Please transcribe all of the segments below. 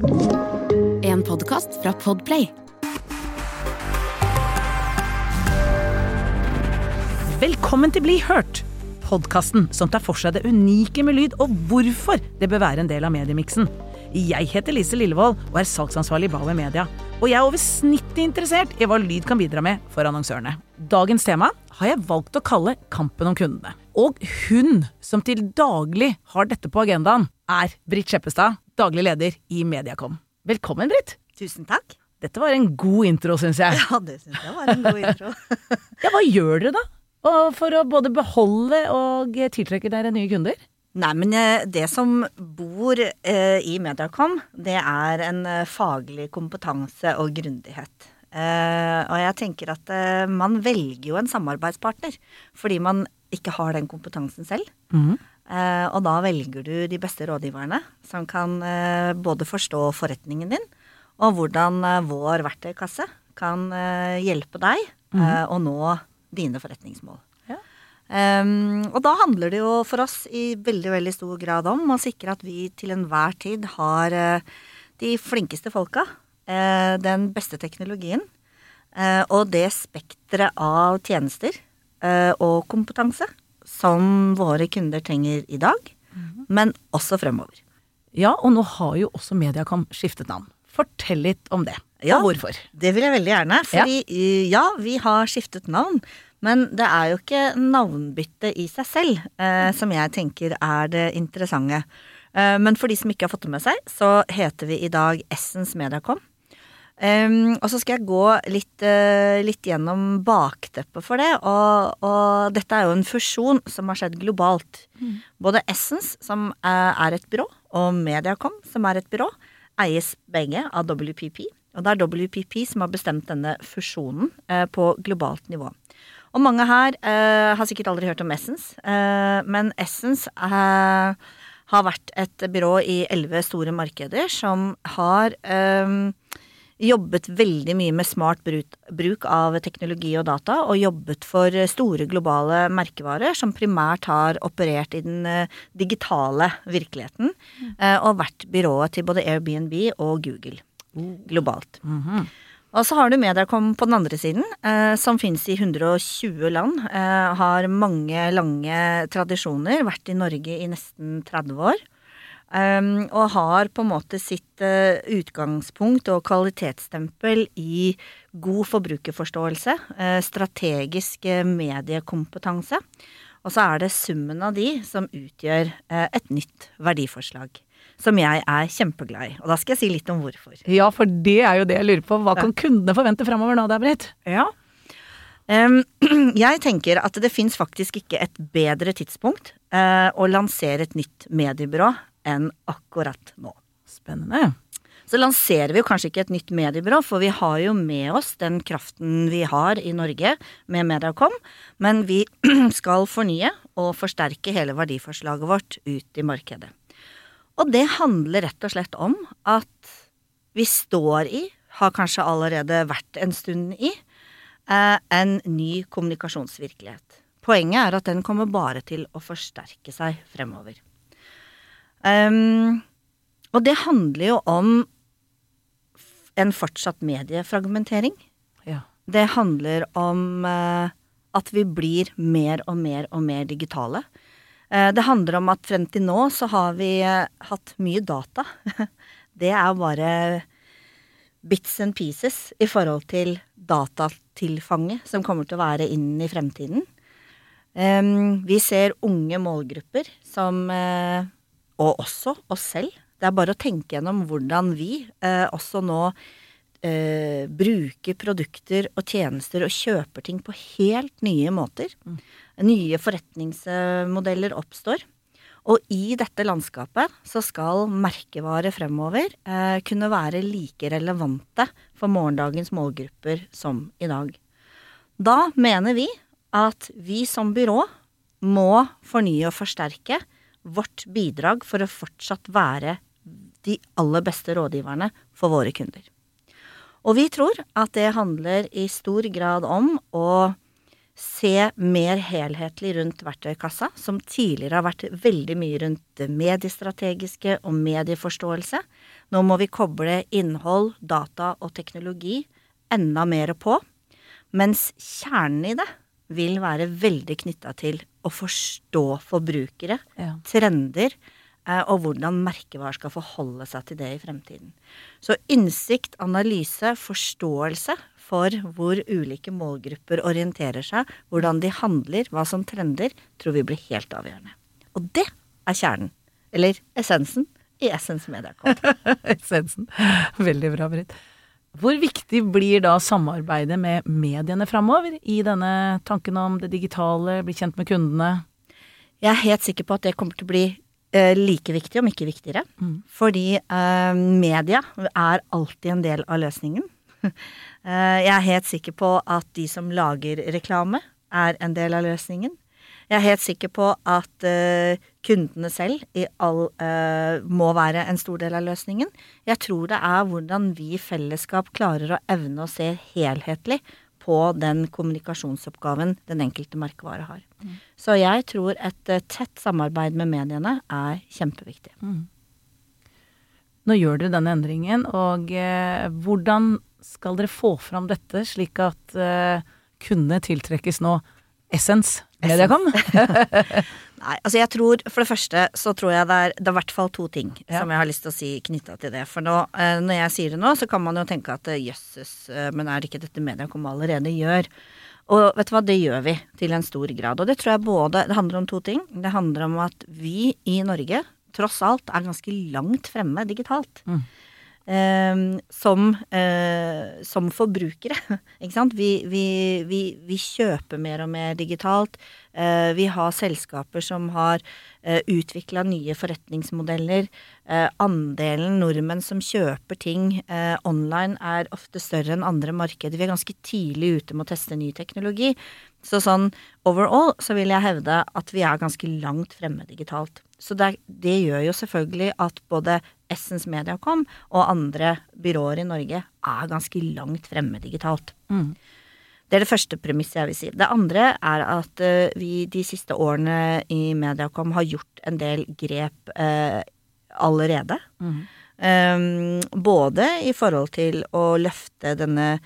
En podkast fra Podplay. Velkommen til Bli hørt! Podkasten som tar for seg det unike med lyd, og hvorfor det bør være en del av mediemiksen. Jeg heter Lise Lillevold og er salgsansvarlig i Bauer Media. Og jeg er over snittet interessert i hva lyd kan bidra med for annonsørene. Dagens tema har jeg valgt å kalle Kampen om kundene. Og hun som til daglig har dette på agendaen, er Britt Skjeppestad, daglig leder i Mediacom. Velkommen, Britt. Tusen takk. Dette var en god intro, syns jeg. Ja, det syns jeg var en god intro. Ja, Hva gjør dere da? Og for å både beholde og tiltrekke dere nye kunder? Nei, men eh, det som bor eh, i Mediacom, det er en eh, faglig kompetanse og grundighet. Eh, og jeg tenker at uh, man velger jo en samarbeidspartner fordi man ikke har den kompetansen selv. Eh, og da velger du de beste rådgiverne som kan både forstå forretningen din, og hvordan vår verktøykasse kan hjelpe deg eh, å nå dine forretningsmål. Ja. Um, og da handler det jo for oss i veldig veldig stor grad om å sikre at vi til enhver tid har de flinkeste folka, den beste teknologien eh, og det spekteret av tjenester eh, og kompetanse som våre kunder trenger i dag, men også fremover. Ja, og nå har jo også Mediacom skiftet navn. Fortell litt om det, Ja. og hvorfor. Det vil jeg veldig gjerne. Fordi ja. ja, vi har skiftet navn. Men det er jo ikke navnbytte i seg selv eh, som jeg tenker er det interessante. Eh, men for de som ikke har fått det med seg, så heter vi i dag Essence Mediacom. Um, og så skal jeg gå litt, uh, litt gjennom bakteppet for det. Og, og dette er jo en fusjon som har skjedd globalt. Både Essence, som uh, er et byrå, og Mediacom, som er et byrå, eies begge av WPP. Og det er WPP som har bestemt denne fusjonen uh, på globalt nivå. Og mange her har sikkert aldri hørt om Essence, men Essence har vært et byrå i elleve store markeder som har eh, jobbet veldig mye med smart bruk, av teknologi og data, og jobbet for store globale merkevarer som primært har operert i den eh, digitale virkeligheten, eh, og vært byrået til både Airbnb og Google globalt. Og så har du Mediacom på den andre siden, eh, som fins i 120 land. Eh, har mange lange tradisjoner, vært i Norge i nesten 30 år. Um, og har på en måte sitt uh, utgangspunkt og kvalitetsstempel i god forbrukerforståelse, uh, strategisk eh, mediekompetanse. Og så er det summen av de som utgjør et nytt verdiforslag. Som jeg er kjempeglad i. Og da skal jeg si litt om hvorfor. Ja, for det er jo det jeg lurer på. Hva kan kundene forvente fremover nå, da, Britt? Ja. Em, jeg tenker at det fins faktisk ikke et bedre tidspunkt å lansere et nytt mediebyrå enn akkurat nå. Spennende. Så lanserer vi jo kanskje ikke et nytt mediebyrå, for vi har jo med oss den kraften vi har i Norge med Mediacom, men vi skal fornye og forsterke hele verdiforslaget vårt ut i markedet. Og det handler rett og slett om at vi står i, har kanskje allerede vært en stund i, eh, en ny kommunikasjonsvirkelighet. Poenget er at den kommer bare til å forsterke seg fremover. Um, og det handler jo om en fortsatt mediefragmentering. Ja. Det handler om uh, at vi blir mer og mer og mer digitale. Uh, det handler om at frem til nå så har vi uh, hatt mye data. Det er bare bits and pieces i forhold til datatilfanget som kommer til å være inn i fremtiden. Um, vi ser unge målgrupper som Og også oss selv. Det er bare å tenke gjennom hvordan vi eh, også nå eh, bruker produkter og tjenester og kjøper ting på helt nye måter. Nye forretningsmodeller oppstår. Og i dette landskapet så skal merkevarer fremover eh, kunne være like relevante for morgendagens målgrupper som i dag. Da mener vi at vi som byrå må fornye og forsterke vårt bidrag for å fortsatt være de aller beste rådgiverne for våre kunder. Og vi tror at det handler i stor grad om å se mer helhetlig rundt verktøykassa, som tidligere har vært veldig mye rundt det mediestrategiske og medieforståelse. Nå må vi koble innhold, data og teknologi enda mer på. Mens kjernen i det vil være veldig knytta til å forstå forbrukere, Ja. trender, eh, og hvordan merkevarer skal forholde seg til det i fremtiden. Så innsikt, analyse, forståelse for hvor ulike målgrupper orienterer seg, hvordan de handler, hva som trender, tror vi blir helt avgjørende. Og det er kjernen, eller essensen, i Essence Mediacom. Essensen. Veldig bra, Britt. Hvor viktig blir da samarbeidet med mediene framover i denne tanken om det digitale, bli kjent med kundene? Jeg er helt sikker på at det kommer til å bli eh, like viktig, om ikke viktigere. Fordi eh, media er alltid en del av løsningen. Eh, jeg er helt sikker på at de som lager reklame, er en del av løsningen. Jeg er helt sikker på at uh, kundene selv i all, uh, må være en stor del av løsningen. Jeg tror det er hvordan vi i fellesskap klarer å evne å se helhetlig på den kommunikasjonsoppgaven den enkelte merkevare har. Så jeg tror et uh, tett samarbeid med mediene er kjempeviktig. Nå gjør dere denne endringen, og hvordan skal dere få fram dette slik at kundene tiltrekkes nå Essence Mediacom? Nei, altså jeg tror For det første så tror jeg det er, det er i hvert fall to ting Ja. som jeg har lyst til å si knytta til det. For nå, eh, når jeg sier det nå, så kan man jo tenke at eh, jøsses, eh, men er det ikke dette Mediacom allerede gjør? Og vet du hva, det gjør vi til en stor grad. Og det tror jeg både Det handler om to ting. Det handler om at vi i Norge tross alt er ganske langt fremme digitalt. Mm. Eh, som, eh, som forbrukere. Ikke sant? Vi, vi, vi, vi kjøper mer og mer digitalt. Eh, vi har selskaper som har eh, utvikla nye forretningsmodeller. Eh, andelen nordmenn som kjøper ting online er ofte større enn andre markeder. Vi er ganske tidlig ute med å teste ny teknologi. Så sånn overall så vil jeg hevde at vi er ganske langt fremme digitalt. Så det, det gjør jo selvfølgelig at både Essence Mediacom og andre byråer i Norge er ganske langt fremme digitalt. Mm. Det er det første premisset jeg vil si. Det andre er at eh, vi de siste årene i Mediacom har gjort en del grep eh, allerede. Mm. Um, både i forhold til å løfte denne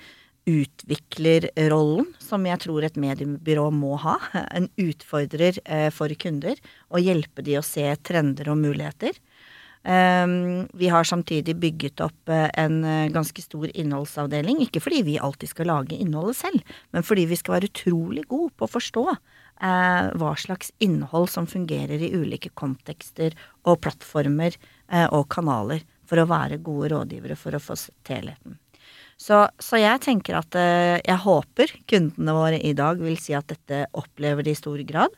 utviklerrollen, som jeg tror et mediebyrå må ha. En utfordrer eh, for kunder, og hjelpe de å se trender og muligheter. Um, vi har samtidig bygget opp eh, en eh, ganske stor innholdsavdeling. Ikke fordi vi alltid skal lage innholdet selv, men fordi vi skal være utrolig gode på å forstå hva slags innhold som fungerer i ulike kontekster og plattformer og kanaler, for å være gode rådgivere for å få helheten. Så, så jeg tenker at eh, jeg håper kundene våre i dag vil si at dette opplever de i stor grad.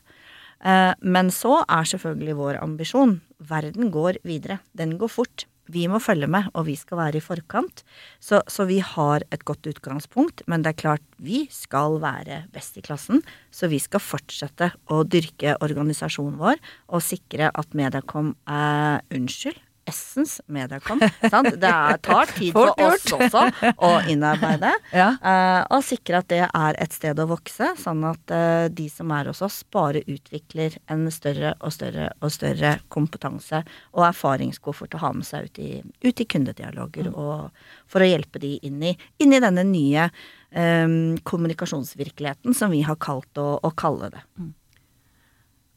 Eh, men så er selvfølgelig vår ambisjon Verden går videre. Den går fort. Vi må følge med, og vi skal være i forkant. Så, så vi har et godt utgangspunkt, men det er klart vi skal være best i klassen. Så vi skal fortsette å dyrke organisasjonen vår og sikre at Mediacom eh, Unnskyld. Essence Mediacom. Sant? Det er, tar tid for oss også å innarbeide. Ja. uh, og sikre at det er et sted å vokse, sånn at uh, de som er hos oss, bare utvikler en større og større og større kompetanse og erfaringskoffert å ha med seg ut i, ut i kundedialoger, og for å hjelpe de inn i, inn i denne nye um, kommunikasjonsvirkeligheten som vi har kalt å, å kalle det.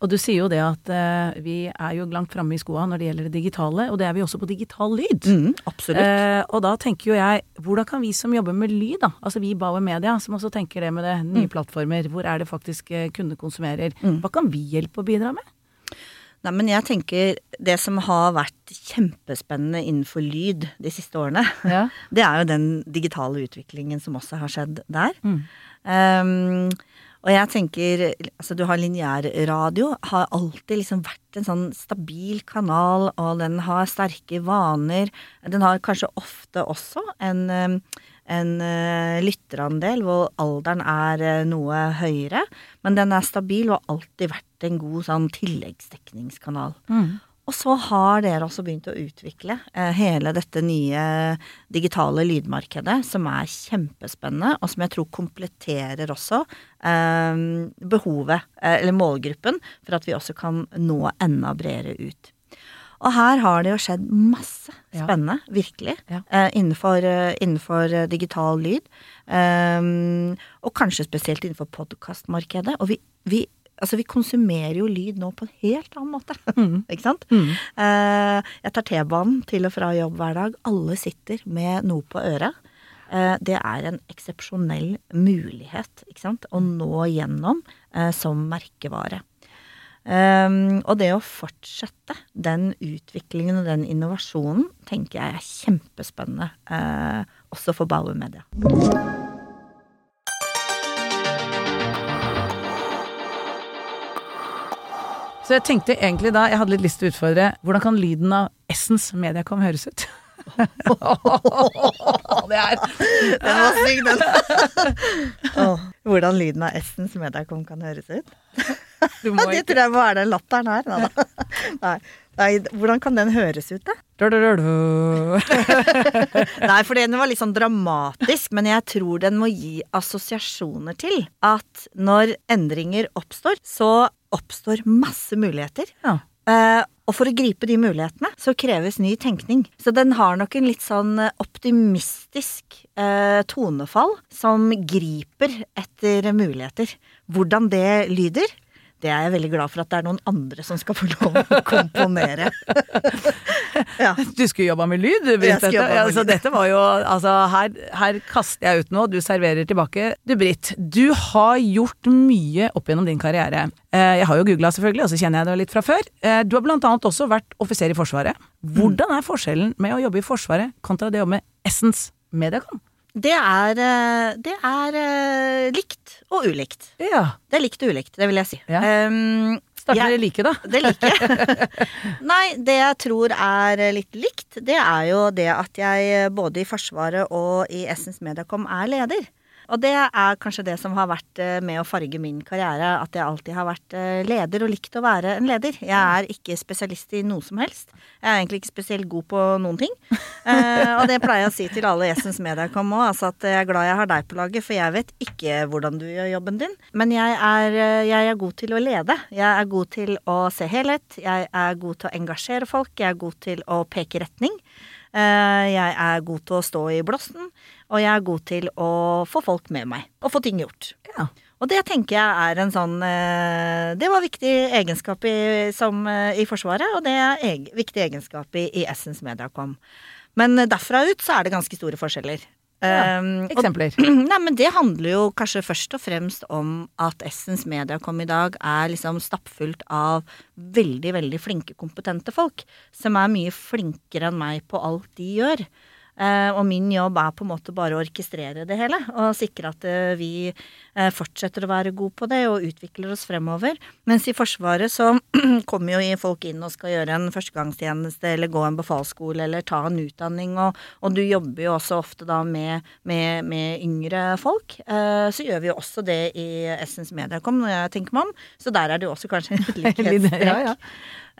Og du sier jo det at uh, vi er jo langt framme i skoa når det gjelder det digitale, og det er vi også på digital lyd. Mm, absolutt. Uh, og da tenker jo jeg, hvordan kan vi som jobber med lyd, da, altså vi i Bauer Media, som også tenker det med det, nye Mm. plattformer, hvor er det faktisk eh, kunder konsumerer, hva kan vi hjelpe å bidra med? Nei, men jeg tenker det som har vært kjempespennende innenfor lyd de siste årene, Ja. det er jo den digitale utviklingen som også har skjedd der. Mm. Um, og jeg tenker, altså du har lineærradio, har alltid liksom vært en sånn stabil kanal, og den har sterke vaner. Den har kanskje ofte også en, en uh, lytterandel hvor alderen er uh, noe høyere, men den er stabil og har alltid vært en god sånn tilleggsdekningskanal. Mm. Og så har dere også begynt å utvikle eh, hele dette nye digitale lydmarkedet, som er kjempespennende, og som jeg tror kompletterer også eh, behovet, eh, eller målgruppen, for at vi også kan nå enda bredere ut. Og her har det jo skjedd masse Ja. spennende, virkelig, Ja. eh, innenfor, innenfor digital lyd. Og kanskje spesielt innenfor podkastmarkedet. Og vi, vi, altså vi konsumerer jo lyd nå på en helt annen måte. Ikke sant? Mm. Eh, jeg tar T-banen til og fra jobb hver dag. Alle sitter med noe på øret. Eh, det er en eksepsjonell mulighet ikke sant? å nå gjennom eh, som merkevare. Um, og det å fortsette den utviklingen og den innovasjonen tenker jeg er kjempespennende, eh, også for Bauer Media. Så jeg tenkte egentlig da, jeg hadde litt lyst til å utfordre, hvordan kan lyden av Essence Mediacom høres ut? det er Den var stygg, den. Hvordan lyden av Essens Mediacom kan høres ut? Du må Det tror jeg må være den latteren her. Nei. Nei, hvordan kan den høres ut, da? Nei, for den var litt sånn dramatisk, men jeg tror den må gi assosiasjoner til at når endringer oppstår, så oppstår masse muligheter. Ja. Uh, og for å gripe de mulighetene, så kreves ny tenkning. Så den har nok en litt sånn optimistisk eh, tonefall som griper etter muligheter. Hvordan det lyder, det er jeg veldig glad for at det er noen andre som skal få lov å komponere. ja. Du skulle jobba med lyd, du, Britt. Dette, altså, dette var jo Altså, her, her kaster jeg ut noe, du serverer tilbake. Du, Britt, du har gjort mye opp gjennom din karriere. Eh, Jeg har jo googla, selvfølgelig, og så kjenner jeg det litt fra før. Eh, Du har blant annet også vært offiser i Forsvaret. Hvordan er forskjellen med å jobbe i Forsvaret kontra det å jobbe med Essence Mediacom? Det er, eh, det er eh, likt og ulikt. Ja. Det er likt og ulikt, det vil jeg si. Ja. Um, Starter dere like, da? Det liker jeg. Nei, det jeg tror er litt likt, det er jo det at jeg både i Forsvaret og i Essens Mediacom er leder. Og det er kanskje det som har vært eh, med å farge min karriere, at jeg alltid har vært eh, leder og likt å være en leder. Jeg er ikke spesialist i noe som helst. Jeg er egentlig ikke spesielt god på noen ting. Eh, og det pleier jeg å si til alle i Essence Mediacom òg, altså at jeg er glad jeg har deg på laget, for jeg vet ikke hvordan du gjør jobben din. Men jeg er, eh, jeg er god til å lede. Jeg er god til å se helhet. Jeg er god til å engasjere folk. Jeg er god til å peke retning. Eh, Jeg er god til å stå i blåsten, og jeg er god til å få folk med meg, og få ting gjort. Ja. Og det tenker jeg er en sånn eh, Det var viktig egenskap i, som, eh, i Forsvaret, og det er eg, viktig egenskap i, i Essence Mediacom. Men derfra ut så er det ganske store forskjeller. Ja, Um, og- Eksempler. Nei, men det handler jo kanskje først og fremst om at Essence Mediacom i dag er liksom stappfullt av veldig, veldig flinke, kompetente folk. Som er mye flinkere enn meg på alt de gjør. Eh, og min jobb er på en måte bare å orkestrere det hele. Og sikre at eh, vi eh, fortsetter å være gode på det og utvikler oss fremover. Mens i Forsvaret så kommer jo folk inn og skal gjøre en førstegangstjeneste eller gå en befalsskole eller ta en utdanning. Og, og du jobber jo også ofte da med, med, med yngre folk. Eh, så gjør vi jo også det i Essence Mediacom, når jeg tenker meg om. Så der er det jo også kanskje en likhetstrekk. Ja, ja.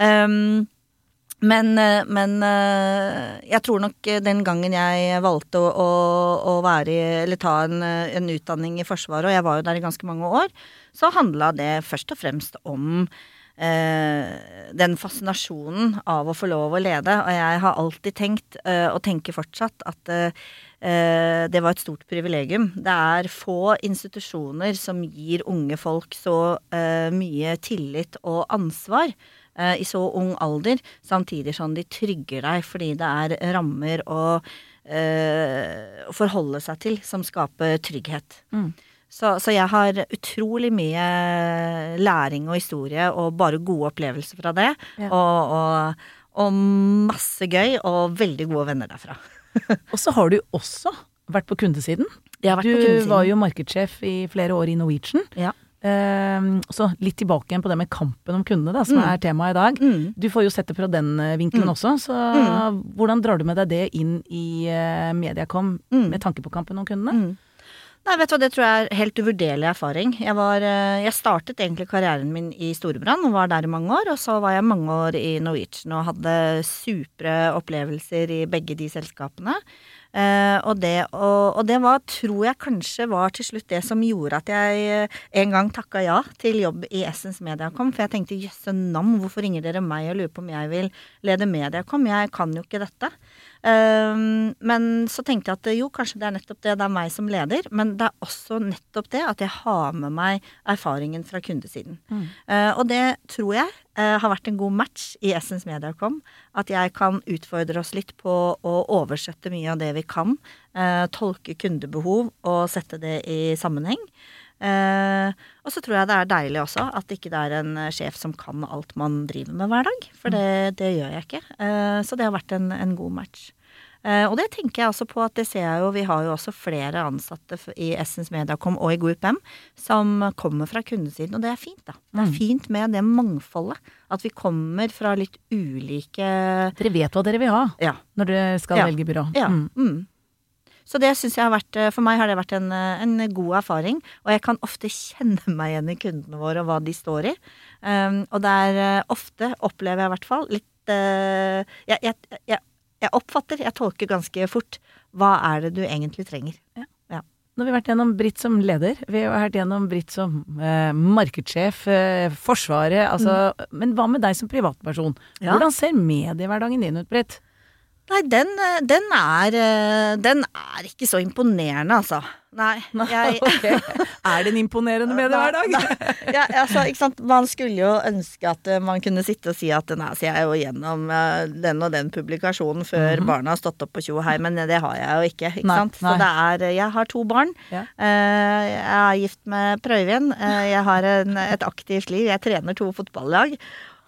Um, men, eh, men eh, jeg tror nok eh, den gangen jeg valgte å, å, å være i, eller ta en, en utdanning i Forsvaret, og jeg var jo der i ganske mange år, så handla det først og fremst om eh, den fascinasjonen av å få lov å lede. Og jeg har alltid tenkt, eh, og tenker fortsatt, at eh, det var et stort privilegium. Det er få institusjoner som gir unge folk så mye tillit og ansvar eh, i så ung alder, samtidig som de trygger deg fordi det er rammer å eh, forholde seg til som skaper trygghet. Mm. Så, så jeg har utrolig mye læring og historie og bare gode opplevelser fra det. Ja. Og, og, og masse gøy og veldig gode venner derfra. Og så har du også vært på kundesiden. Jeg har vært Du på kundesiden. var jo markedssjef i flere år i Norwegian. Ja. Ehm, så litt tilbake igjen på det med kampen om kundene, da, som Mm. er temaet i dag. Mm. Du får jo sett det fra den eh, vinkelen Mm. også, så hvordan drar du med deg det inn i eh, Mediacom Mm. med tanke på kampen om kundene? Mm. Nei, vet du hva, det tror jeg er helt uvurderlig erfaring. Jeg, var, eh, jeg startet egentlig karrieren min i Storebrand og var der i mange år. Og så var jeg mange år i Norwegian og hadde supre opplevelser i begge de selskapene. Eh, og, det, og, og det var, tror jeg kanskje var til slutt det som gjorde at jeg eh, en gang takka ja til jobb i Essence Mediacom. For jeg tenkte jøsse nam, hvorfor ringer dere meg og lurer på om jeg vil lede Mediacom? Jeg kan jo ikke dette. Um, men så tenkte jeg at jo, kanskje det er nettopp det. Det er meg som leder. Men det er også nettopp det at jeg har med meg erfaringen fra kundesiden. Mm. Uh, og det tror jeg uh, har vært en god match i Essence Mediacom. At jeg kan utfordre oss litt på å oversette mye av det vi kan. Uh, tolke kundebehov og sette det i sammenheng. Uh, og så tror jeg det er deilig også at ikke det er en sjef som kan alt man driver med hver dag. For det, det gjør jeg ikke. Eh, så det har vært en, en god match. Uh, og det tenker jeg også på at det ser jeg jo, vi har jo også flere ansatte i Essence Mediacom og i GoUPM som kommer fra kundesiden, og det er fint, da. Det er mm. fint med det mangfoldet. At vi kommer fra litt ulike Dere vet hva dere vil ha ja. når dere skal ja. velge byrå. Ja. Mm. Mm. Så det syns jeg har vært eh, For meg har det vært en, eh, en, god erfaring. Og jeg kan ofte kjenne meg igjen i kundene våre og hva de står i. Um, og det er uh, ofte, opplever jeg i hvert fall, litt uh, jeg, jeg, jeg, jeg, oppfatter, jeg tolker ganske fort, hva er det du egentlig trenger. Ja. ja. Nå har vi vært gjennom Britt som leder, vi har vært gjennom Britt som eh, markedssjef, Forsvaret, altså mm. Men hva med deg som privatperson? Ja. Hvordan ser mediehverdagen din ut, Britt? Nei, den, eh, den, er eh, Den er ikke så imponerende, altså. Nei. Jeg, okay. Er det hver imponerende mediehverdag? Ja, altså, ikke sant. Man skulle jo ønske at eh, man kunne sitte og si at nei, så jeg er jo gjennom den og den publikasjonen før mm -hmm. barna har stått opp på tjo hei, men det har jeg jo ikke. ikke nei, sant? Så det er Jeg har to barn. Ja. Jeg er gift med Prøyvind. Jeg har en, et aktivt liv. Jeg trener to fotballag.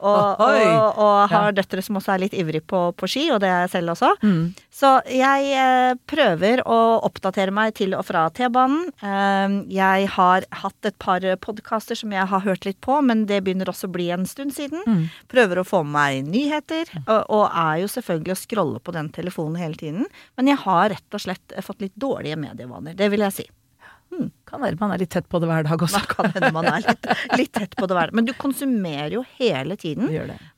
Og, og, og har ja. døtre som også er litt ivrig på, på, ski, og det er jeg selv også. Mm. Så jeg eh, prøver å oppdatere meg til og fra T-banen. Eh, jeg har hatt et par podkaster som jeg har hørt litt på, men det begynner også å bli en stund siden. Mm. Prøver å få med meg nyheter, og, og, er jo selvfølgelig å scrolle på den telefonen hele tiden. Men jeg har rett og slett fått litt dårlige medievaner. Det vil jeg si. Kan hende man er litt tett på det hver dag også. Man kan hende man er litt, litt, tett på det hver dag. Men du konsumerer jo hele tiden.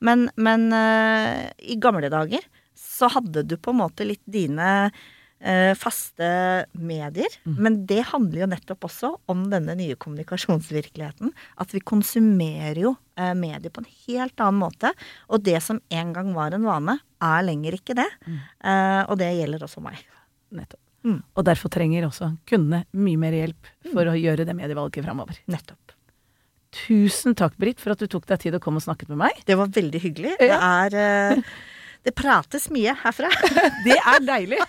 Men, men uh, i gamle dager så hadde du på en måte litt dine uh, faste medier. Mm. Men det handler jo nettopp også om denne nye kommunikasjonsvirkeligheten. At vi konsumerer jo uh, medier på en helt annen måte. Og det som en gang var en vane, er lenger ikke det. Mm. og det gjelder også meg. Nettopp. Mm. Og derfor trenger også kundene mye mer hjelp for mm. å gjøre det medievalget framover. Nettopp. Tusen takk, Britt, for at du tok deg tid å komme og snakket med meg. Det var veldig hyggelig. Ja. Det er uh, Det prates mye herfra. det er deilig!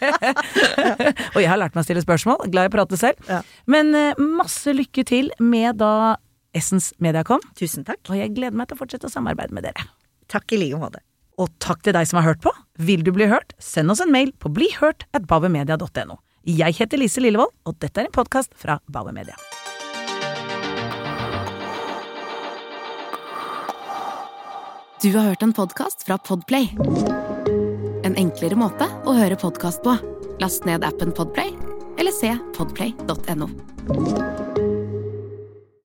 og jeg har lært meg å stille spørsmål. Glad i å prate selv. Ja. Men uh, masse lykke til med da Essence Mediacom. Tusen takk. Og jeg gleder meg til å fortsette å samarbeide med dere. Takk i like måte. Og takk til deg som har hørt på. Vil du bli hørt, send oss en mail på blihørt at bavemedia.no. Jeg heter Lise Lillevold, og dette er en podkast fra Bauer Media. Du har hørt en podkast fra Podplay. En enklere måte å høre podkast på. Last ned appen Podplay, eller se podplay.no.